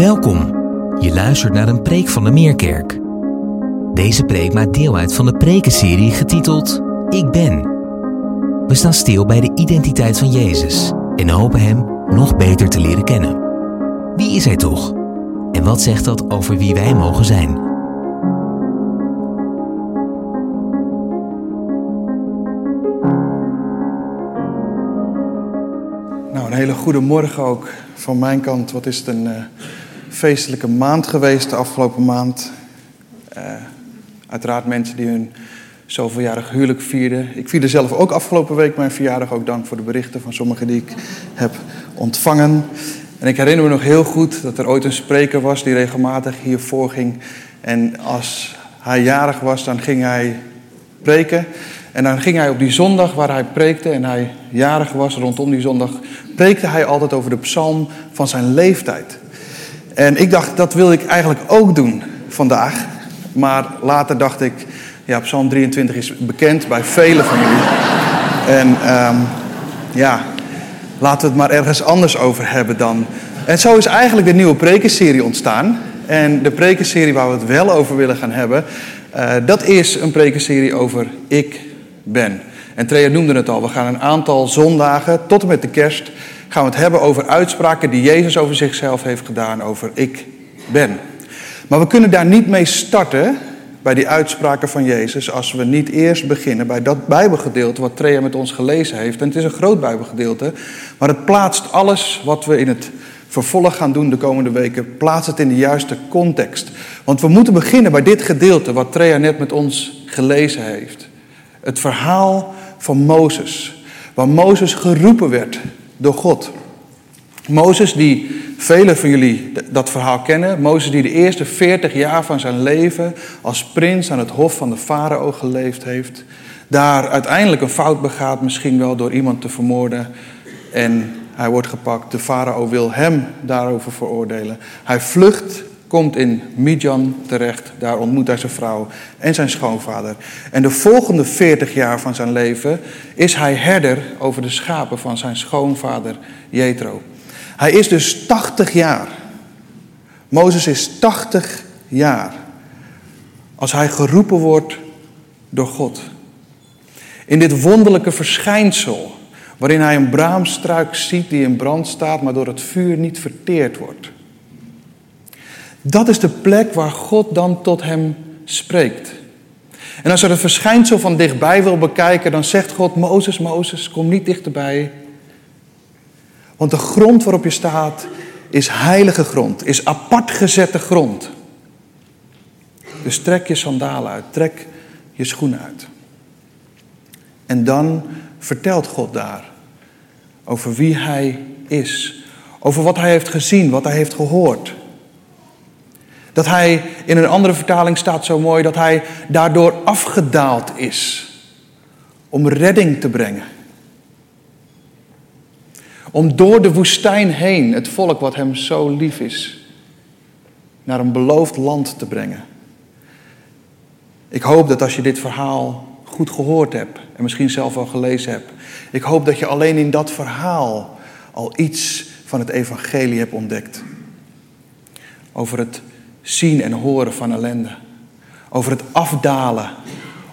Welkom. Je luistert naar een preek van de Meerkerk. Deze preek maakt deel uit van de prekenserie getiteld Ik Ben. We staan stil bij de identiteit van Jezus en hopen Hem nog beter te leren kennen. Wie is Hij toch? En wat zegt dat over wie wij mogen zijn? Nou, een hele goede morgen ook van mijn kant. Wat is het een eh, feestelijke maand geweest de afgelopen maand. Eh, uiteraard mensen die hun zoveeljarig huwelijk vierden. Ik vierde zelf ook afgelopen week mijn verjaardag. Ook dank voor de berichten van sommigen die ik heb ontvangen. En ik herinner me nog heel goed dat er ooit een spreker was die regelmatig hiervoor ging. En als hij jarig was, dan ging hij preken. En dan ging hij op die zondag waar hij preekte en hij jarig was, rondom die zondag, preekte hij altijd over de psalm van zijn leeftijd. En ik dacht, dat wil ik eigenlijk ook doen vandaag. Maar later dacht ik, ja, psalm 23 is bekend bij velen van jullie. En ehm, ja, laten we het maar ergens anders over hebben dan. En zo is eigenlijk de nieuwe prekenserie ontstaan. En de prekenserie waar we het wel over willen gaan hebben, uh, dat is een prekenserie over ik ben. En Trea noemde het al, we gaan een aantal zondagen tot en met de kerst gaan we het hebben over uitspraken die Jezus over zichzelf heeft gedaan over ik ben. Maar we kunnen daar niet mee starten bij die uitspraken van Jezus als we niet eerst beginnen bij dat Bijbelgedeelte wat Trea met ons gelezen heeft. En het is een groot Bijbelgedeelte, maar het plaatst alles wat we in het vervolg gaan doen de komende weken, plaatst het in de juiste context. Want we moeten beginnen bij dit gedeelte wat Trea net met ons gelezen heeft. Het verhaal van Mozes, waar Mozes geroepen werd door God. Mozes, die velen van jullie dat verhaal kennen. Mozes die de eerste 40 jaar van zijn leven als prins aan het hof van de farao geleefd heeft. Daar uiteindelijk een fout begaat, misschien wel door iemand te vermoorden. En hij wordt gepakt. De farao wil hem daarover veroordelen. Hij vlucht, komt in Midjan terecht. Daar ontmoet hij zijn vrouw en zijn schoonvader. En de volgende 40 jaar van zijn leven is hij herder over de schapen van zijn schoonvader Jethro. Hij is dus 80 jaar. Mozes is 80 jaar. Als hij geroepen wordt door God. In dit wonderlijke verschijnsel, waarin hij een braamstruik ziet die in brand staat, maar door het vuur niet verteerd wordt. Dat is de plek waar God dan tot hem spreekt. En als je het verschijnsel van dichtbij wil bekijken, dan zegt God: Mozes, Mozes, kom niet dichterbij. Want de grond waarop je staat is heilige grond, is apart gezette grond. Dus trek je sandalen uit, trek je schoenen uit. En dan vertelt God daar over wie Hij is, over wat Hij heeft gezien, wat Hij heeft gehoord. Dat Hij, in een andere vertaling staat zo mooi, dat Hij daardoor afgedaald is om redding te brengen. Om door de woestijn heen het volk wat hem zo lief is, naar een beloofd land te brengen. Ik hoop dat als je dit verhaal goed gehoord hebt en misschien zelf al gelezen hebt, ik hoop dat je alleen in dat verhaal al iets van het evangelie hebt ontdekt. Over het zien en horen van ellende. Over het afdalen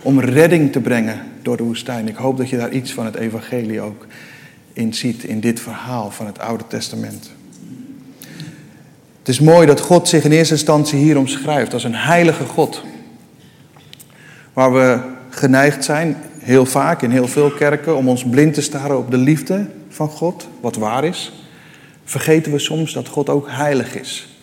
om redding te brengen door de woestijn. Ik hoop dat je daar iets van het evangelie ook in ziet in dit verhaal van het Oude Testament. Het is mooi dat God zich in eerste instantie hier omschrijft als een heilige God. Waar we geneigd zijn, heel vaak in heel veel kerken, om ons blind te staren op de liefde van God, wat waar is. Vergeten we soms dat God ook heilig is.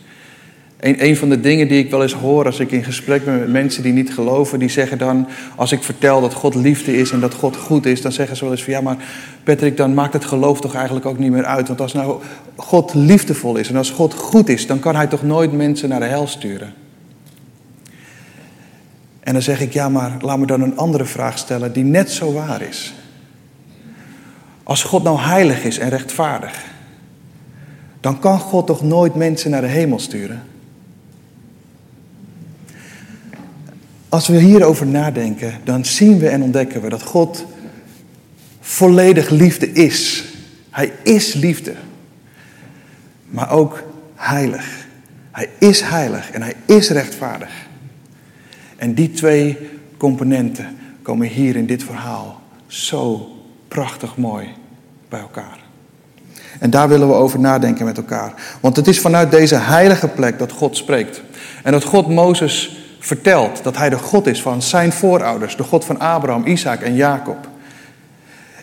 Een, van de dingen die ik wel eens hoor als ik in gesprek ben met mensen die niet geloven, die zeggen dan, als ik vertel dat God liefde is en dat God goed is, dan zeggen ze wel eens van ja, maar Patrick, dan maakt het geloof toch eigenlijk ook niet meer uit. Want als nou God liefdevol is en als God goed is, dan kan hij toch nooit mensen naar de hel sturen. En dan zeg ik, ja, maar laat me dan een andere vraag stellen die net zo waar is. Als God nou heilig is en rechtvaardig, dan kan God toch nooit mensen naar de hemel sturen? Als we hierover nadenken, dan zien we en ontdekken we dat God volledig liefde is. Hij is liefde. Maar ook heilig. Hij is heilig en hij is rechtvaardig. En die twee componenten komen hier in dit verhaal zo prachtig mooi bij elkaar. En daar willen we over nadenken met elkaar. Want het is vanuit deze heilige plek dat God spreekt. En dat God Mozes vertelt dat hij de God is van zijn voorouders, de God van Abraham, Isaac en Jacob.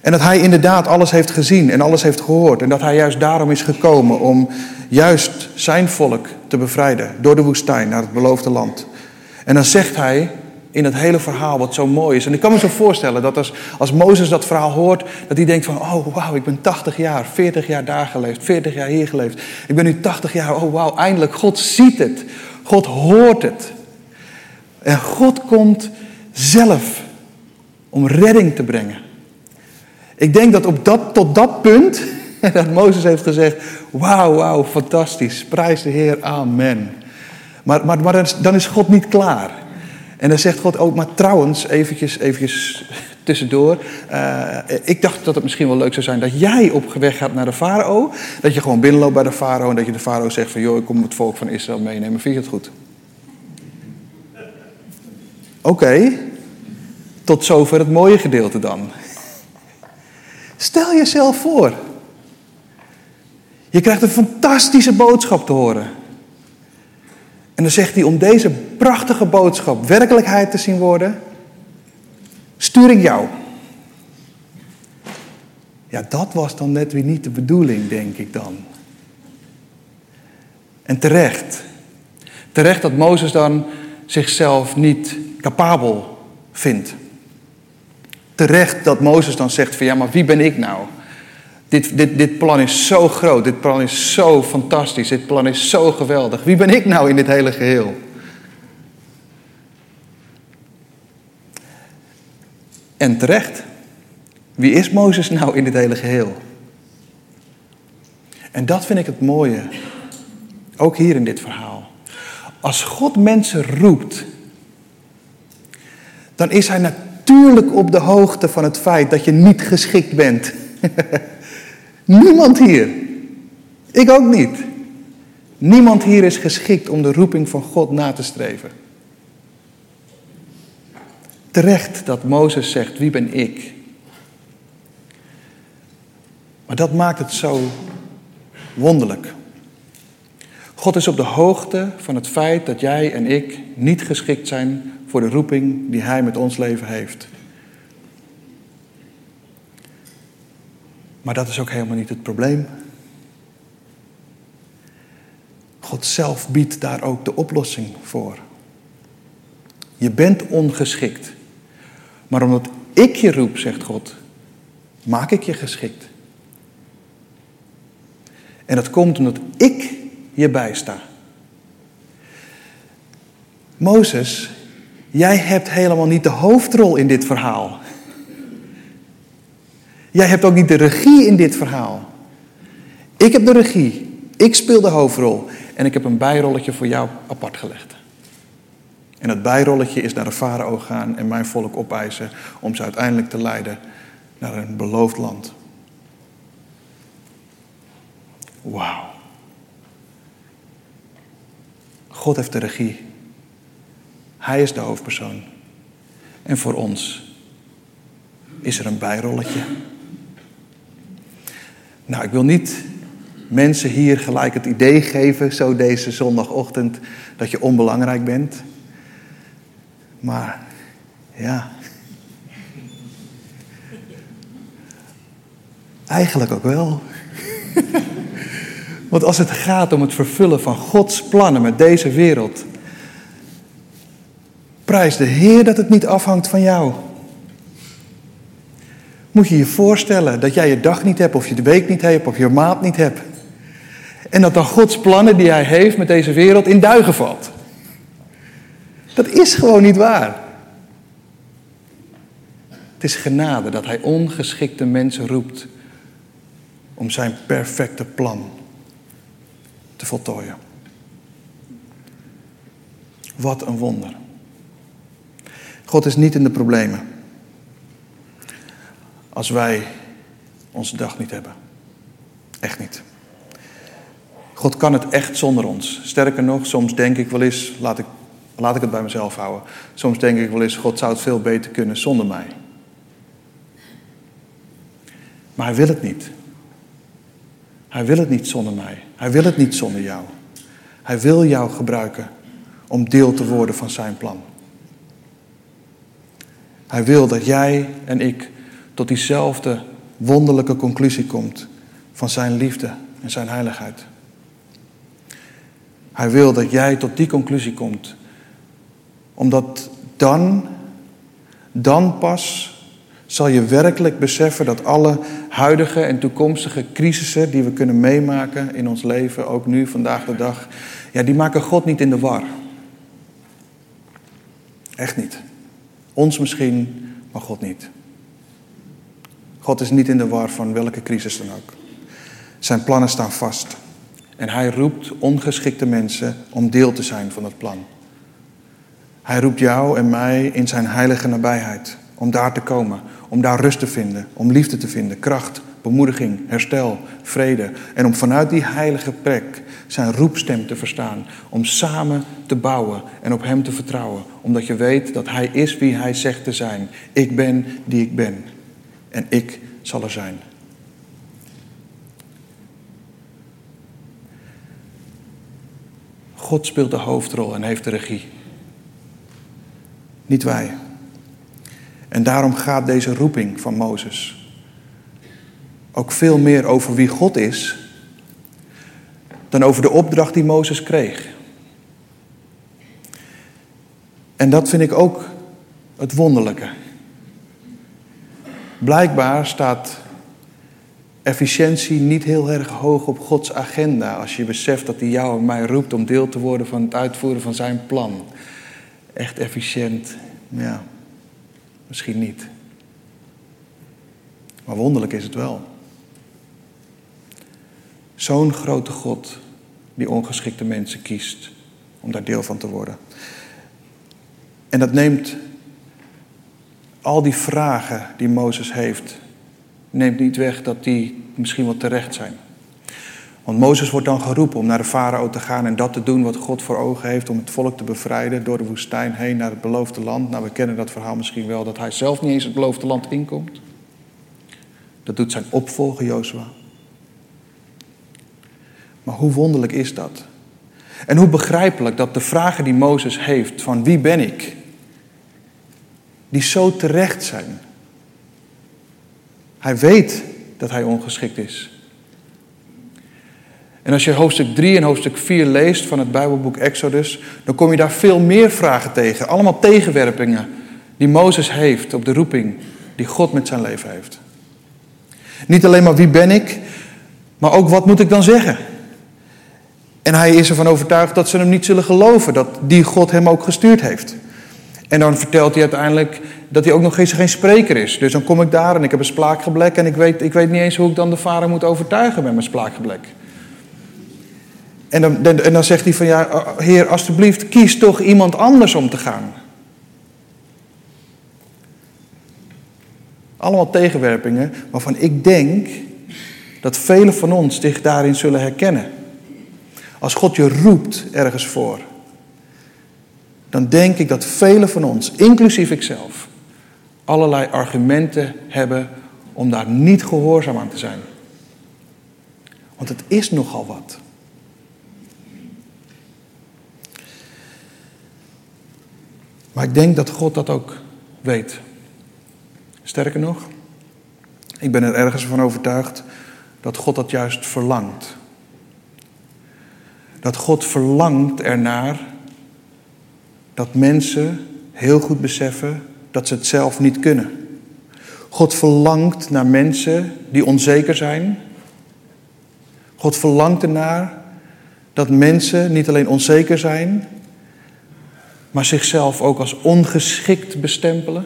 En dat hij inderdaad alles heeft gezien en alles heeft gehoord. En dat hij juist daarom is gekomen om juist zijn volk te bevrijden door de woestijn naar het beloofde land. En dan zegt hij in het hele verhaal wat zo mooi is. En ik kan me zo voorstellen dat als, als Mozes dat verhaal hoort, dat hij denkt van, oh wauw, ik ben 80 jaar, 40 jaar daar geleefd, 40 jaar hier geleefd. Ik ben nu 80 jaar, oh wauw, eindelijk, God ziet het. God hoort het. En God komt zelf om redding te brengen. Ik denk dat op dat, tot dat punt, dat Mozes heeft gezegd, wauw, wauw, fantastisch, prijs de Heer, amen. Maar, maar, maar dan is God niet klaar. En dan zegt God ook, maar trouwens, eventjes, eventjes tussendoor. Uh, ik dacht dat het misschien wel leuk zou zijn dat jij op weg gaat naar de farao. Dat je gewoon binnenloopt bij de farao en dat je de farao zegt van... joh, ik kom het volk van Israël meenemen. Vind je het goed? Oké, tot zover het mooie gedeelte dan. Stel jezelf voor. Je krijgt een fantastische boodschap te horen. En dan zegt hij, om deze prachtige boodschap werkelijkheid te zien worden, stuur ik jou. Ja, dat was dan net weer niet de bedoeling, denk ik dan. En terecht. Terecht dat Mozes dan zichzelf niet capabel vindt. Terecht dat Mozes dan zegt van ja, maar wie ben ik nou? Dit, dit, dit plan is zo groot, dit plan is zo fantastisch, dit plan is zo geweldig. Wie ben ik nou in dit hele geheel? En terecht, wie is Mozes nou in dit hele geheel? En dat vind ik het mooie, ook hier in dit verhaal. Als God mensen roept, dan is hij natuurlijk op de hoogte van het feit dat je niet geschikt bent. Niemand hier. Ik ook niet. Niemand hier is geschikt om de roeping van God na te streven. Terecht dat Mozes zegt, wie ben ik? Maar dat maakt het zo wonderlijk. God is op de hoogte van het feit dat jij en ik niet geschikt zijn voor de roeping die Hij met ons leven heeft. Maar dat is ook helemaal niet het probleem. God zelf biedt daar ook de oplossing voor. Je bent ongeschikt. Maar omdat ik je roep, zegt God, maak ik je geschikt. En dat komt omdat ik je bijsta. Mozes, jij hebt helemaal niet de hoofdrol in dit verhaal. Jij hebt ook niet de regie in dit verhaal. Ik heb de regie. Ik speel de hoofdrol. En ik heb een bijrolletje voor jou apart gelegd. En dat bijrolletje is naar de farao gaan en mijn volk opeisen om ze uiteindelijk te leiden naar een beloofd land. Wauw. God heeft de regie. Hij is de hoofdpersoon. En voor ons is er een bijrolletje. Nou, ik wil niet mensen hier gelijk het idee geven, zo deze zondagochtend, dat je onbelangrijk bent. Maar ja. Eigenlijk ook wel. Want als het gaat om het vervullen van Gods plannen met deze wereld, prijs de Heer dat het niet afhangt van jou. Moet je je voorstellen dat jij je dag niet hebt, of je de week niet hebt, of je maand niet hebt. En dat dan Gods plannen die Hij heeft met deze wereld in duigen valt. Dat is gewoon niet waar. Het is genade dat Hij ongeschikte mensen roept om Zijn perfecte plan te voltooien. Wat een wonder. God is niet in de problemen als wij onze dag niet hebben. Echt niet. God kan het echt zonder ons. Sterker nog, soms denk ik wel eens, laat ik, laat ik het bij mezelf houden. Soms denk ik wel eens, God zou het veel beter kunnen zonder mij. Maar hij wil het niet. Hij wil het niet zonder mij. Hij wil het niet zonder jou. Hij wil jou gebruiken om deel te worden van zijn plan. Hij wil dat jij en ik tot diezelfde wonderlijke conclusie komt van zijn liefde en zijn heiligheid. Hij wil dat jij tot die conclusie komt, omdat dan, dan pas zal je werkelijk beseffen dat alle huidige en toekomstige crisissen die we kunnen meemaken in ons leven, ook nu, vandaag de dag, ja, die maken God niet in de war. Echt niet. Ons misschien, maar God niet. God is niet in de war van welke crisis dan ook. Zijn plannen staan vast. En hij roept ongeschikte mensen om deel te zijn van dat plan. Hij roept jou en mij in zijn heilige nabijheid. Om daar te komen, om daar rust te vinden, om liefde te vinden, kracht, bemoediging, herstel, vrede. En om vanuit die heilige plek zijn roepstem te verstaan. Om samen te bouwen en op Hem te vertrouwen. Omdat je weet dat Hij is wie Hij zegt te zijn. Ik ben die ik ben. En ik zal er zijn. God speelt de hoofdrol en heeft de regie. Niet wij. En daarom gaat deze roeping van Mozes ook veel meer over wie God is dan over de opdracht die Mozes kreeg. En dat vind ik ook het wonderlijke. Blijkbaar staat efficiëntie niet heel erg hoog op Gods agenda als je beseft dat hij jou en mij roept om deel te worden van het uitvoeren van zijn plan. Echt efficiënt, ja, misschien niet. Maar wonderlijk is het wel. Zo'n grote God die ongeschikte mensen kiest om daar deel van te worden. En dat neemt al die vragen die Mozes heeft, neemt niet weg dat die misschien wel terecht zijn. Want Mozes wordt dan geroepen om naar de farao te gaan en dat te doen wat God voor ogen heeft om het volk te bevrijden door de woestijn heen naar het beloofde land. Nou, we kennen dat verhaal misschien wel, dat hij zelf niet eens het beloofde land inkomt. Dat doet zijn opvolger Jozua. Maar hoe wonderlijk is dat? En hoe begrijpelijk dat de vragen die Mozes heeft van wie ben ik, die zo terecht zijn. Hij weet dat hij ongeschikt is. En als je hoofdstuk 3 en hoofdstuk 4 leest van het Bijbelboek Exodus, dan kom je daar veel meer vragen tegen. Allemaal tegenwerpingen die Mozes heeft op de roeping die God met zijn leven heeft. Niet alleen maar wie ben ik, maar ook wat moet ik dan zeggen? En hij is ervan overtuigd dat ze hem niet zullen geloven, dat die God hem ook gestuurd heeft. En dan vertelt hij uiteindelijk dat hij ook nog eens geen spreker is. Dus dan kom ik daar en ik heb een spraakgeblek en ik weet, ik weet niet eens hoe ik dan de vader moet overtuigen met mijn spraakgeblek. En dan, en dan zegt hij van ja, oh, heer, alstublieft, kies toch iemand anders om te gaan. Allemaal tegenwerpingen waarvan ik denk dat velen van ons zich daarin zullen herkennen. Als God je roept ergens voor, dan denk ik dat velen van ons, inclusief ikzelf, allerlei argumenten hebben om daar niet gehoorzaam aan te zijn. Want het is nogal wat. Maar ik denk dat God dat ook weet. Sterker nog, ik ben er ergens van overtuigd dat God dat juist verlangt. Dat God verlangt ernaar dat mensen heel goed beseffen dat ze het zelf niet kunnen. God verlangt naar mensen die onzeker zijn. God verlangt ernaar dat mensen niet alleen onzeker zijn, maar zichzelf ook als ongeschikt bestempelen.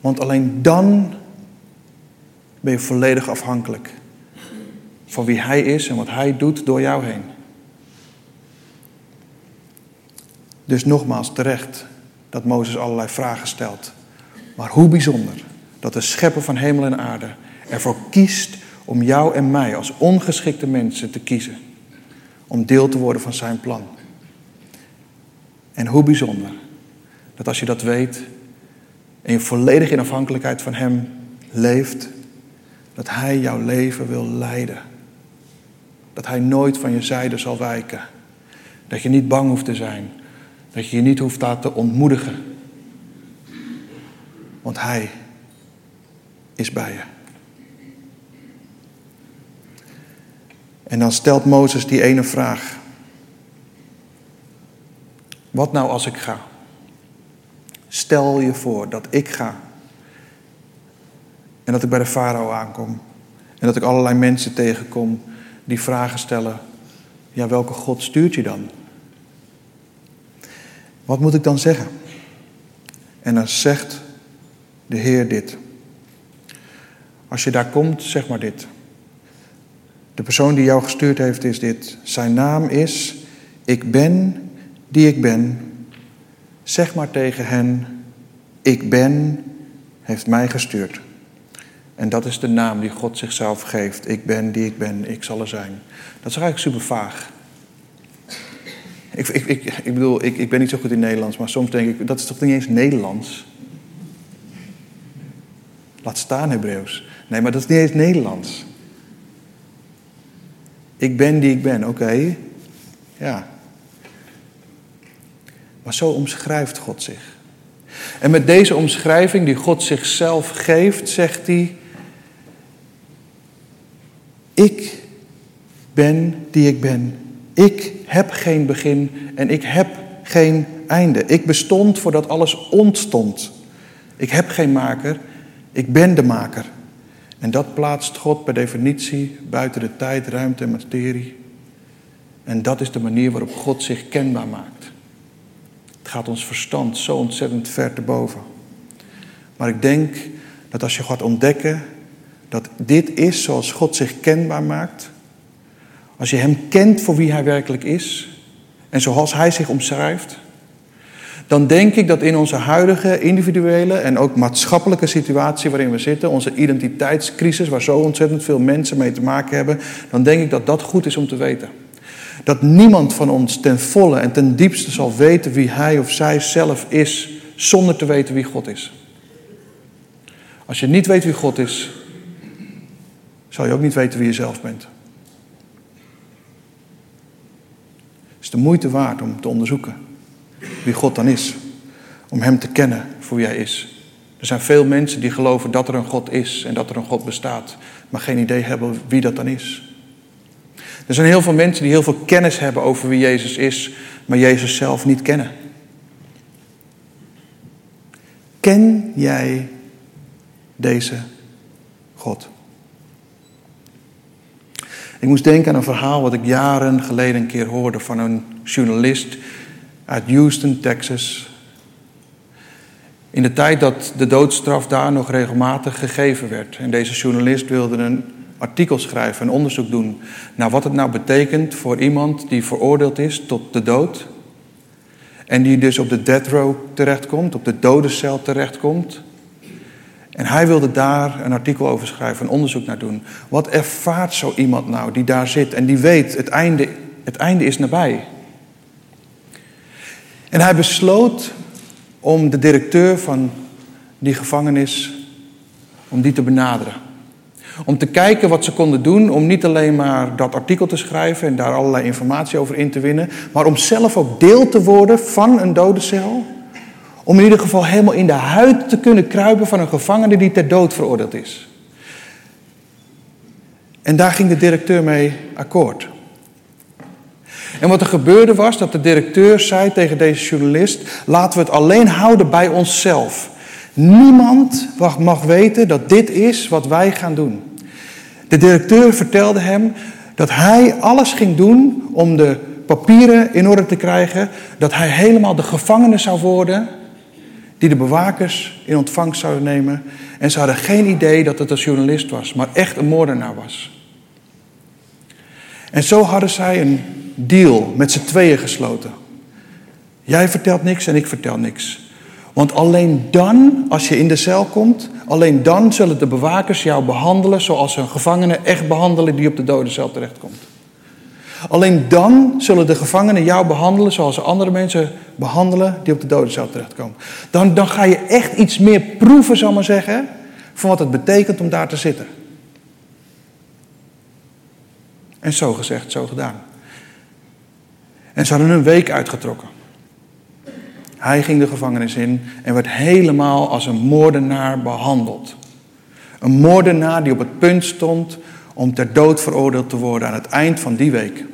Want alleen dan ben je volledig afhankelijk van wie Hij is en wat Hij doet door jou heen. Dus nogmaals terecht dat Mozes allerlei vragen stelt. Maar hoe bijzonder dat de schepper van hemel en aarde ervoor kiest om jou en mij als ongeschikte mensen te kiezen. Om deel te worden van zijn plan. En hoe bijzonder dat als je dat weet en je volledig in afhankelijkheid van Hem leeft, dat Hij jouw leven wil leiden. Dat Hij nooit van je zijde zal wijken. Dat je niet bang hoeft te zijn. Dat je je niet hoeft te ontmoedigen. Want Hij is bij je. En dan stelt Mozes die ene vraag. Wat nou als ik ga? Stel je voor dat ik ga. En dat ik bij de farao aankom. En dat ik allerlei mensen tegenkom die vragen stellen. Ja, welke God stuurt je dan? Wat moet ik dan zeggen? En dan zegt de Heer dit. Als je daar komt, zeg maar dit. De persoon die jou gestuurd heeft is dit. Zijn naam is Ik ben die ik ben. Zeg maar tegen hen, ik ben, heeft mij gestuurd. En dat is de naam die God zichzelf geeft. Ik ben die ik ben, ik zal er zijn. Dat is eigenlijk super vaag. Ik, ik, ik, ik bedoel, ik, ik ben niet zo goed in Nederlands, maar soms denk ik, dat is toch niet eens Nederlands? Laat staan Hebreeuws. Nee, maar dat is niet eens Nederlands. Ik ben die ik ben, oké. Ja. Maar zo omschrijft God zich. En met deze omschrijving die God zichzelf geeft, zegt hij: Ik ben die ik ben. Ik heb geen begin en ik heb geen einde. Ik bestond voordat alles ontstond. Ik heb geen maker, ik ben de maker. En dat plaatst God per definitie buiten de tijd, ruimte en materie. En dat is de manier waarop God zich kenbaar maakt. Gaat ons verstand zo ontzettend ver te boven. Maar ik denk dat als je gaat ontdekken dat dit is zoals God zich kenbaar maakt, als je Hem kent voor wie Hij werkelijk is en zoals Hij zich omschrijft, dan denk ik dat in onze huidige individuele en ook maatschappelijke situatie waarin we zitten, onze identiteitscrisis, waar zo ontzettend veel mensen mee te maken hebben, dan denk ik dat dat goed is om te weten. Dat niemand van ons ten volle en ten diepste zal weten wie hij of zij zelf is, zonder te weten wie God is. Als je niet weet wie God is, zal je ook niet weten wie je zelf bent. Het is de moeite waard om te onderzoeken wie God dan is. Om Hem te kennen voor wie Hij is. Er zijn veel mensen die geloven dat er een God is en dat er een God bestaat, maar geen idee hebben wie dat dan is. Er zijn heel veel mensen die heel veel kennis hebben over wie Jezus is, maar Jezus zelf niet kennen. Ken jij deze God? Ik moest denken aan een verhaal wat ik jaren geleden een keer hoorde van een journalist uit Houston, Texas. In de tijd dat de doodstraf daar nog regelmatig gegeven werd. En deze journalist wilde een artikel schrijven, een onderzoek doen naar wat het nou betekent voor iemand die veroordeeld is tot de dood. En die dus op de death row terechtkomt, op de dodencel terechtkomt. En hij wilde daar een artikel over schrijven, een onderzoek naar doen. Wat ervaart zo iemand nou die daar zit en die weet, het einde, het einde is nabij. En hij besloot om de directeur van die gevangenis, om die te benaderen. Om te kijken wat ze konden doen om niet alleen maar dat artikel te schrijven en daar allerlei informatie over in te winnen, maar om zelf ook deel te worden van een dodencel. Om in ieder geval helemaal in de huid te kunnen kruipen van een gevangene die ter dood veroordeeld is. En daar ging de directeur mee akkoord. En wat er gebeurde was dat de directeur zei tegen deze journalist: laten we het alleen houden bij onszelf. Niemand mag weten dat dit is wat wij gaan doen. De directeur vertelde hem dat hij alles ging doen om de papieren in orde te krijgen, dat hij helemaal de gevangene zou worden die de bewakers in ontvangst zouden nemen. En ze hadden geen idee dat het een journalist was, maar echt een moordenaar was. En zo hadden zij een deal met z'n tweeën gesloten. Jij vertelt niks en ik vertel niks. Want alleen dan, als je in de cel komt, alleen dan zullen de bewakers jou behandelen zoals een gevangene echt behandelen die op de dodencel terechtkomt. Alleen dan zullen de gevangenen jou behandelen zoals ze andere mensen behandelen die op de dodencel terechtkomen. Dan, dan ga je echt iets meer proeven, zal maar zeggen, van wat het betekent om daar te zitten. En zo gezegd, zo gedaan. En ze hadden een week uitgetrokken. Hij ging de gevangenis in en werd helemaal als een moordenaar behandeld. Een moordenaar die op het punt stond om ter dood veroordeeld te worden aan het eind van die week.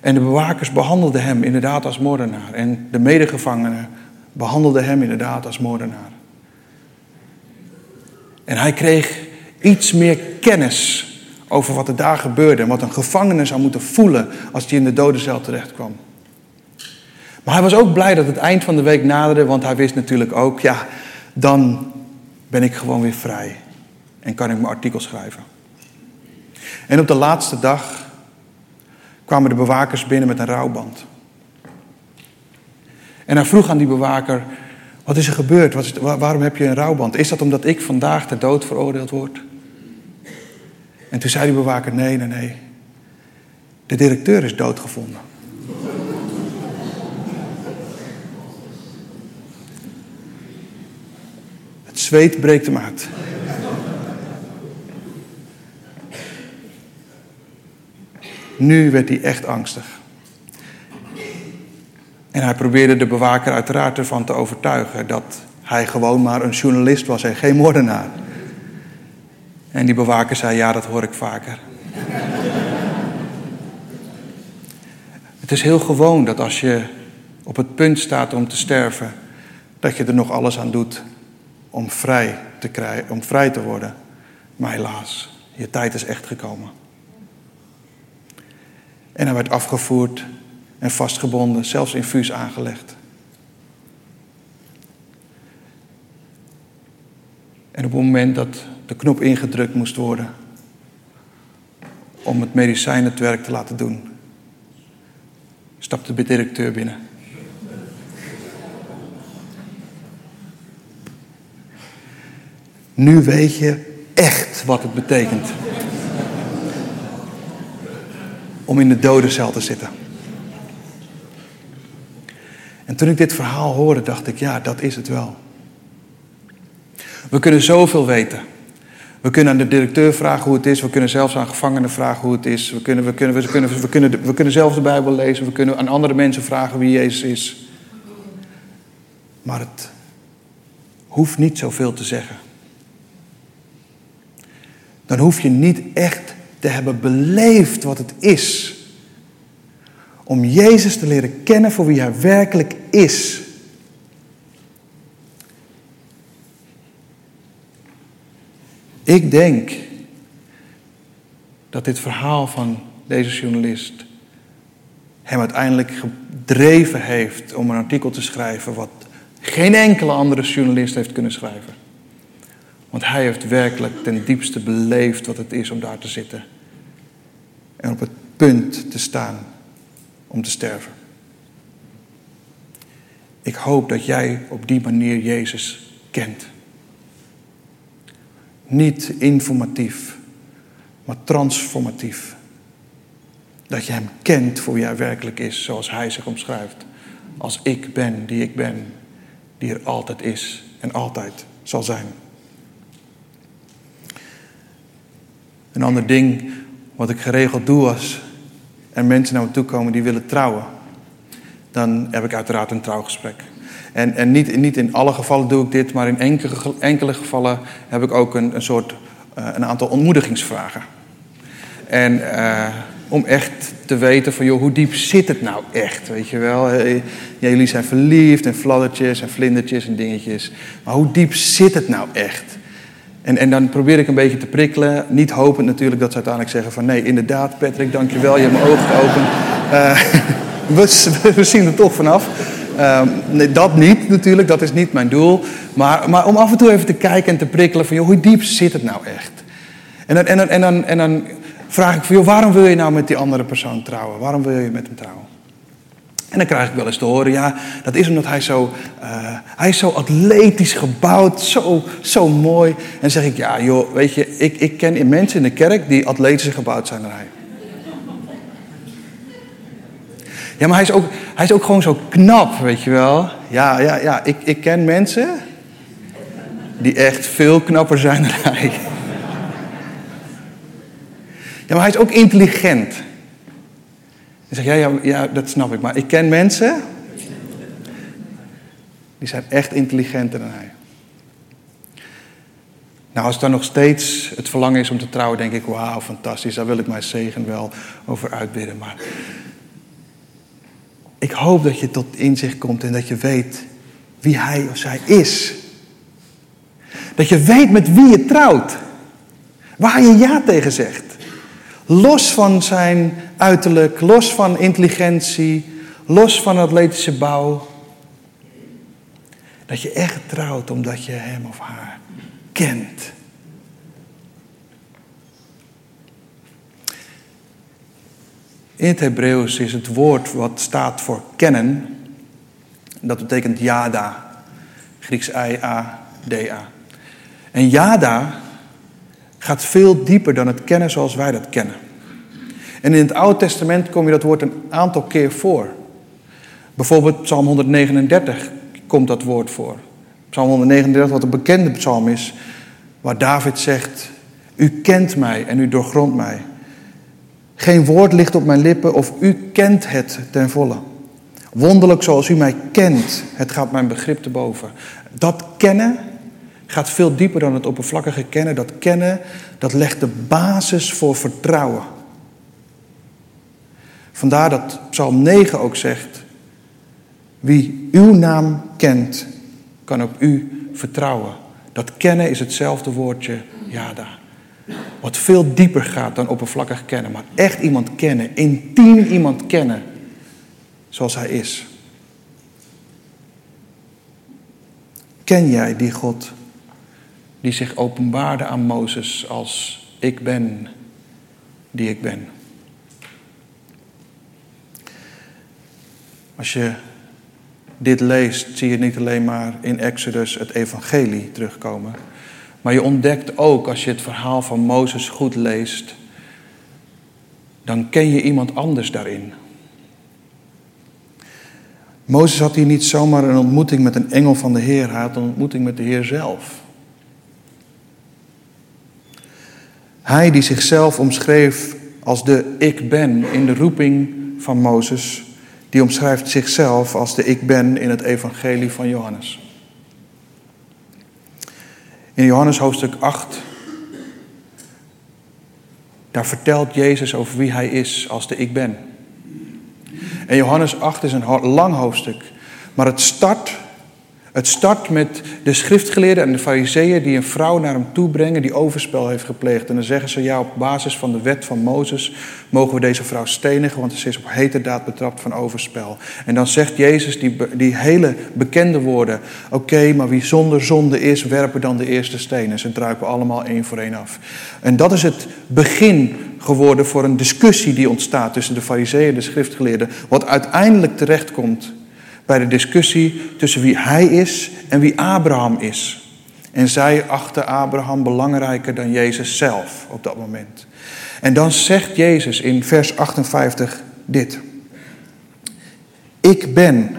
En de bewakers behandelden hem inderdaad als moordenaar. En de medegevangenen behandelden hem inderdaad als moordenaar. En hij kreeg iets meer kennis over wat er daar gebeurde en wat een gevangene zou moeten voelen als hij in de dodencel terecht kwam. Maar hij was ook blij dat het eind van de week naderde, want hij wist natuurlijk ook, ja, dan ben ik gewoon weer vrij en kan ik mijn artikel schrijven. En op de laatste dag kwamen de bewakers binnen met een rouwband. En hij vroeg aan die bewaker, wat is er gebeurd? Wat waarom heb je een rouwband? Is dat omdat ik vandaag ter dood veroordeeld word? En toen zei die bewaker, nee, nee, nee. De directeur is doodgevonden. Zweet breekt hem uit. Nu werd hij echt angstig. En hij probeerde de bewaker uiteraard ervan te overtuigen dat hij gewoon maar een journalist was en geen moordenaar. En die bewaker zei: Ja, dat hoor ik vaker. het is heel gewoon dat als je op het punt staat om te sterven, dat je er nog alles aan doet om vrij te, krijgen, om vrij te worden. Maar helaas, je tijd is echt gekomen. En hij werd afgevoerd en vastgebonden, zelfs infuus aangelegd. En op het moment dat de knop ingedrukt moest worden om het medicijnetwerk te laten doen, stapte de directeur binnen. Nu weet je echt wat het betekent om in de dodencel te zitten. En toen ik dit verhaal hoorde, dacht ik, ja, dat is het wel. We kunnen zoveel weten. We kunnen aan de directeur vragen hoe het is. We kunnen zelfs aan gevangenen vragen hoe het is. We kunnen, we kunnen, we kunnen, we kunnen, we kunnen zelf de Bijbel lezen. We kunnen aan andere mensen vragen wie Jezus is. Maar het hoeft niet zoveel te zeggen. Dan hoef je niet echt te hebben beleefd wat het is. Om Jezus te leren kennen voor wie hij werkelijk is. Ik denk dat dit verhaal van deze journalist hem uiteindelijk gedreven heeft om een artikel te schrijven wat geen enkele andere journalist heeft kunnen schrijven. Want hij heeft werkelijk ten diepste beleefd wat het is om daar te zitten. En op het punt te staan om te sterven. Ik hoop dat jij op die manier Jezus kent. Niet informatief, maar transformatief. Dat je Hem kent voor wie Hij werkelijk is, zoals Hij zich omschrijft. Als ik ben die ik ben, die er altijd is en altijd zal zijn. Een ander ding wat ik geregeld doe als er mensen naar me toe komen die willen trouwen, dan heb ik uiteraard een trouwgesprek. En, en niet, niet in alle gevallen doe ik dit, maar in enkele, enkele gevallen heb ik ook een, een soort uh, een aantal ontmoedigingsvragen. En uh, om echt te weten van, joh, hoe diep zit het nou echt, weet je wel? Jullie zijn verliefd en fladdertjes en vlindertjes en dingetjes. Maar hoe diep zit het nou echt? En, en dan probeer ik een beetje te prikkelen. Niet hopend natuurlijk dat ze uiteindelijk zeggen van... nee, inderdaad Patrick, dankjewel, je hebt mijn ogen geopend. Uh, we, zien er toch vanaf. Uh, nee, dat niet natuurlijk, dat is niet mijn doel. Maar, maar om af en toe even te kijken en te prikkelen van... Joh, hoe diep zit het nou echt? En dan, en en dan, en dan vraag ik van... Joh, waarom wil je nou met die andere persoon trouwen? Waarom wil je met hem trouwen? En dan krijg ik wel eens te horen, ja, dat is omdat hij zo, uh, hij is zo atletisch gebouwd, zo, zo mooi. En zeg ik, ja joh, weet je, ik, ik ken mensen in de kerk die atletischer gebouwd zijn dan hij. Ja, maar hij is ook, hij is ook gewoon zo knap, weet je wel. Ja, ja, ja, ik, ik ken mensen die echt veel knapper zijn dan hij. Ja, maar hij is ook intelligent. Zeg ja, ja, ja, dat snap ik. Maar ik ken mensen. Die zijn echt intelligenter dan hij. Nou, als dan nog steeds het verlangen is om te trouwen, denk ik, wauw, fantastisch. Daar wil ik mijn zegen wel over uitbidden. Maar ik hoop dat je tot inzicht komt en dat je weet wie hij of zij is. Dat je weet met wie je trouwt. Waar je ja tegen zegt. Los van zijn uiterlijk, los van intelligentie, los van atletische bouw. Dat je echt trouwt omdat je hem of haar kent. In het Hebreeuws is het woord wat staat voor kennen, dat betekent yada, Grieks I-A-D-A. En yada gaat veel dieper dan het kennen zoals wij dat kennen. En in het Oude Testament kom je dat woord een aantal keer voor. Bijvoorbeeld Psalm 139 komt dat woord voor. Psalm 139, wat een bekende psalm is, waar David zegt: U kent mij en u doorgrondt mij. Geen woord ligt op mijn lippen of u kent het ten volle. Wonderlijk zoals u mij kent, het gaat mijn begrip te boven. Dat kennen gaat veel dieper dan het oppervlakkige kennen. Dat kennen, dat legt de basis voor vertrouwen. Vandaar dat Psalm 9 ook zegt: Wie uw naam kent, kan op u vertrouwen. Dat kennen is hetzelfde woordje jada. Wat veel dieper gaat dan oppervlakkig kennen. Maar echt iemand kennen, intiem iemand kennen zoals hij is. Ken jij die God die zich openbaarde aan Mozes als ik ben die ik ben? Als je dit leest, zie je niet alleen maar in Exodus het evangelie terugkomen. Maar je ontdekt ook, als je het verhaal van Mozes goed leest, dan ken je iemand anders daarin. Mozes had hier niet zomaar een ontmoeting met een engel van de Heer, hij had een ontmoeting met de Heer zelf. Hij die zichzelf omschreef als de ik ben in de roeping van Mozes, die omschrijft zichzelf als de ik ben in het evangelie van Johannes. In Johannes hoofdstuk 8, daar vertelt Jezus over wie hij is als de ik ben. En Johannes 8 is een lang hoofdstuk, maar het start het start met de schriftgeleerden en de fariseeën die een vrouw naar hem toe brengen die overspel heeft gepleegd. En dan zeggen ze, ja, op basis van de wet van Mozes mogen we deze vrouw stenigen, want ze is op heterdaad betrapt van overspel. En dan zegt Jezus die, die hele bekende woorden, oké, maar wie zonder zonde is, werpen dan de eerste stenen. En ze druipen allemaal één voor één af. En dat is het begin geworden voor een discussie die ontstaat tussen de fariseeën en de schriftgeleerden, wat uiteindelijk terechtkomt bij de discussie tussen wie hij is en wie Abraham is. En zij achten Abraham belangrijker dan Jezus zelf op dat moment. En dan zegt Jezus in vers 58 dit. Ik ben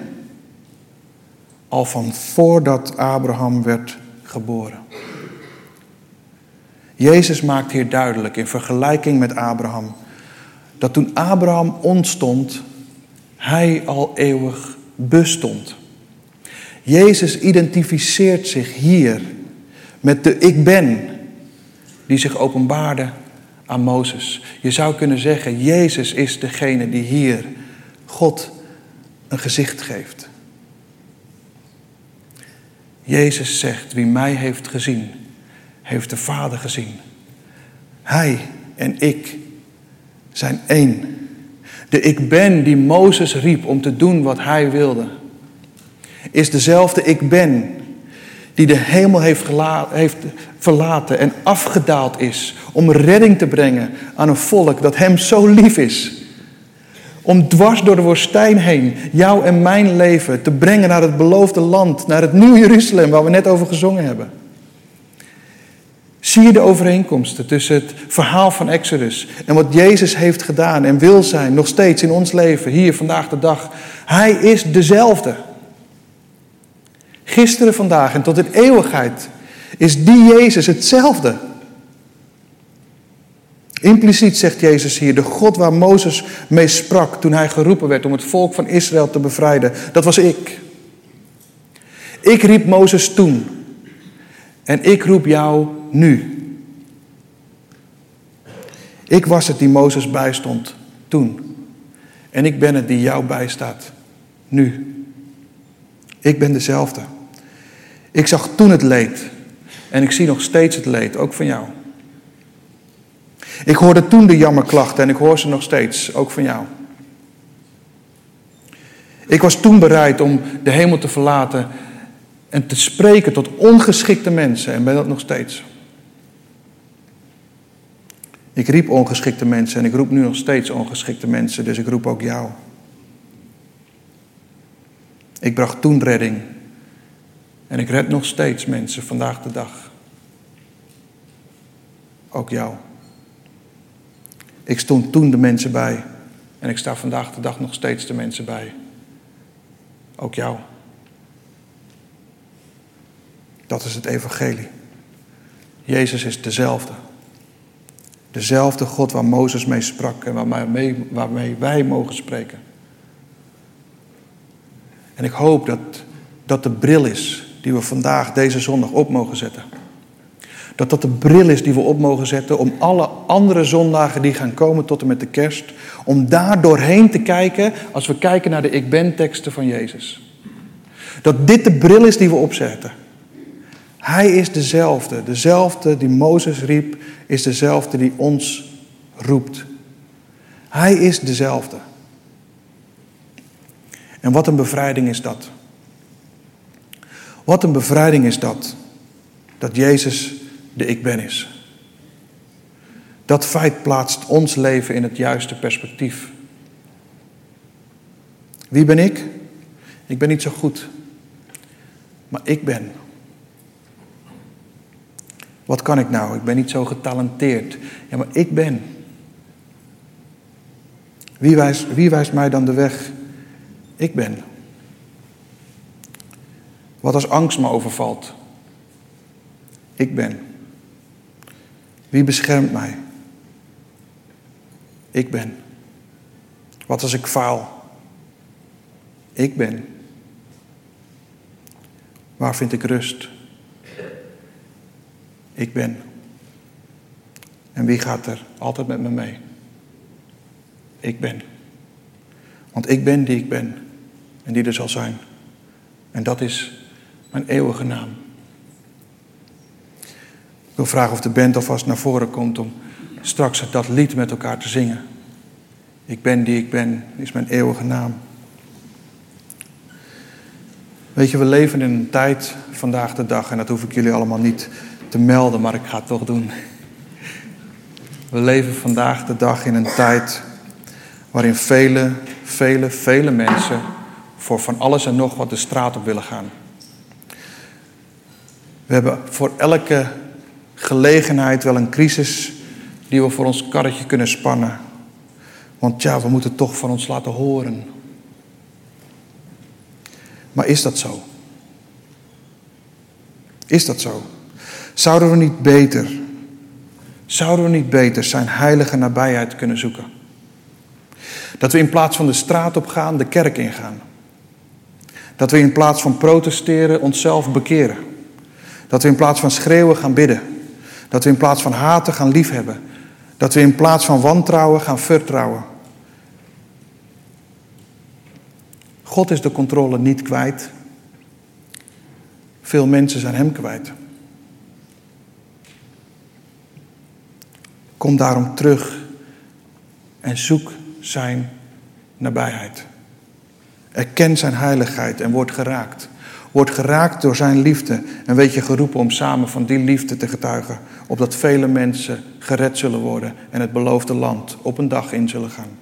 al van voordat Abraham werd geboren. Jezus maakt hier duidelijk in vergelijking met Abraham dat toen Abraham ontstond, hij al eeuwig bestond. Jezus identificeert zich hier met de ik ben die zich openbaarde aan Mozes. Je zou kunnen zeggen, Jezus is degene die hier God een gezicht geeft. Jezus zegt, wie mij heeft gezien, heeft de Vader gezien. Hij en ik zijn één. De ik ben die Mozes riep om te doen wat hij wilde, is dezelfde ik ben die de hemel heeft, heeft verlaten en afgedaald is om redding te brengen aan een volk dat hem zo lief is. Om dwars door de woestijn heen jou en mijn leven te brengen naar het beloofde land, naar het nieuwe Jeruzalem waar we net over gezongen hebben. Zie je de overeenkomsten tussen het verhaal van Exodus en wat Jezus heeft gedaan en wil zijn nog steeds in ons leven, hier vandaag de dag? Hij is dezelfde. Gisteren, vandaag en tot in eeuwigheid is die Jezus hetzelfde. Impliciet zegt Jezus hier, de God waar Mozes mee sprak toen hij geroepen werd om het volk van Israël te bevrijden, dat was ik. Ik riep Mozes toen en ik roep jou nu. Ik was het die Mozes bijstond toen en ik ben het die jou bijstaat nu. Ik ben dezelfde. Ik zag toen het leed en ik zie nog steeds het leed, ook van jou. Ik hoorde toen de jammerklachten en ik hoor ze nog steeds, ook van jou. Ik was toen bereid om de hemel te verlaten en te spreken tot ongeschikte mensen en ben dat nog steeds. Ik riep ongeschikte mensen en ik roep nu nog steeds ongeschikte mensen, dus ik roep ook jou. Ik bracht toen redding en ik red nog steeds mensen vandaag de dag. Ook jou. Ik stond toen de mensen bij en ik sta vandaag de dag nog steeds de mensen bij. Ook jou. Dat is het evangelie. Jezus is dezelfde. Dezelfde God waar Mozes mee sprak en waarmee, waarmee wij mogen spreken. En ik hoop dat dat de bril is die we vandaag, deze zondag, op mogen zetten. Dat dat de bril is die we op mogen zetten om alle andere zondagen die gaan komen tot en met de kerst, om daar doorheen te kijken als we kijken naar de ik ben teksten van Jezus. Dat dit de bril is die we opzetten. Hij is dezelfde. Dezelfde die Mozes riep, is dezelfde die ons roept. Hij is dezelfde. En wat een bevrijding is dat. Wat een bevrijding is dat. Dat Jezus de ik ben is. Dat feit plaatst ons leven in het juiste perspectief. Wie ben ik? Ik ben niet zo goed. Maar ik ben. Wat kan ik nou? Ik ben niet zo getalenteerd. Ja, maar ik ben. Wie wijst, wie wijst mij dan de weg? Ik ben. Wat als angst me overvalt? Ik ben. Wie beschermt mij? Ik ben. Wat als ik faal? Ik ben. Waar vind ik rust? Ik ben. En wie gaat er altijd met me mee? Ik ben. Want ik ben die ik ben en die er zal zijn. En dat is mijn eeuwige naam. Ik wil vragen of de band alvast naar voren komt om straks dat lied met elkaar te zingen. Ik ben die ik ben, is mijn eeuwige naam. Weet je, we leven in een tijd vandaag de dag, en dat hoef ik jullie allemaal niet te melden, maar ik ga het toch doen. We leven vandaag de dag in een tijd waarin vele, vele, vele mensen voor van alles en nog wat de straat op willen gaan. We hebben voor elke gelegenheid wel een crisis die we voor ons karretje kunnen spannen. Want ja, we moeten toch van ons laten horen. Maar is dat zo? Is dat zo? Zouden we niet beter, zouden we niet beter zijn heilige nabijheid kunnen zoeken? Dat we in plaats van de straat op gaan, de kerk ingaan. Dat we in plaats van protesteren onszelf bekeren. Dat we in plaats van schreeuwen gaan bidden. Dat we in plaats van haten gaan liefhebben. Dat we in plaats van wantrouwen gaan vertrouwen. God is de controle niet kwijt. Veel mensen zijn Hem kwijt. Kom daarom terug en zoek Zijn nabijheid. Erken Zijn heiligheid en word geraakt. Word geraakt door Zijn liefde en weet je geroepen om samen van die liefde te getuigen, opdat vele mensen gered zullen worden en het beloofde land op een dag in zullen gaan.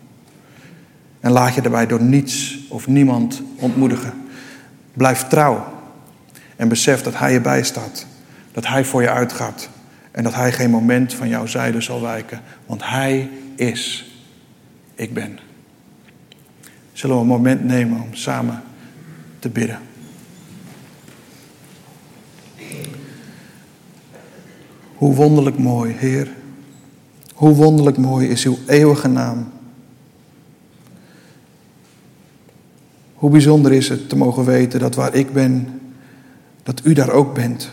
En laat je daarbij door niets of niemand ontmoedigen. Blijf trouw en besef dat Hij je bijstaat. Dat Hij voor je uitgaat. En dat Hij geen moment van jouw zijde zal wijken. Want Hij is. Ik ben. Zullen we een moment nemen om samen te bidden. Hoe wonderlijk mooi, Heer. Hoe wonderlijk mooi is uw eeuwige naam. Hoe bijzonder is het te mogen weten dat waar ik ben, dat u daar ook bent.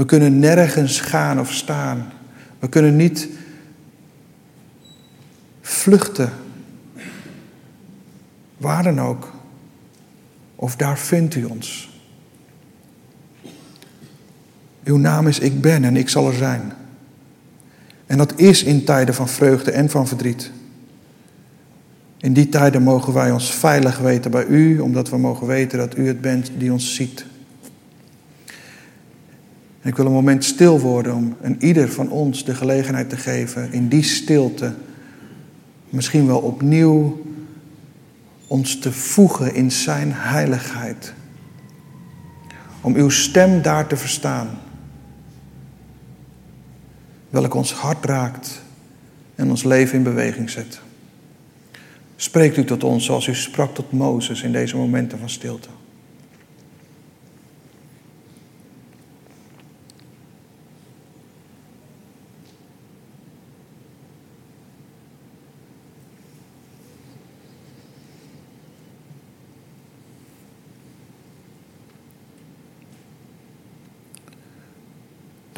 We kunnen nergens gaan of staan. We kunnen niet vluchten. Waar dan ook. Of daar vindt u ons. Uw naam is Ik ben en ik zal er zijn. En dat is in tijden van vreugde en van verdriet. In die tijden mogen wij ons veilig weten bij U, omdat we mogen weten dat U het bent die ons ziet. Ik wil een moment stil worden om een ieder van ons de gelegenheid te geven in die stilte misschien wel opnieuw ons te voegen in Zijn heiligheid. Om uw stem daar te verstaan. Welk ons hart raakt en ons leven in beweging zet. Spreekt u tot ons zoals u sprak tot Mozes in deze momenten van stilte.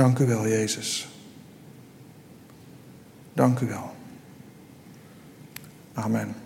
Dank u wel, Jezus. Dank u wel. Amen.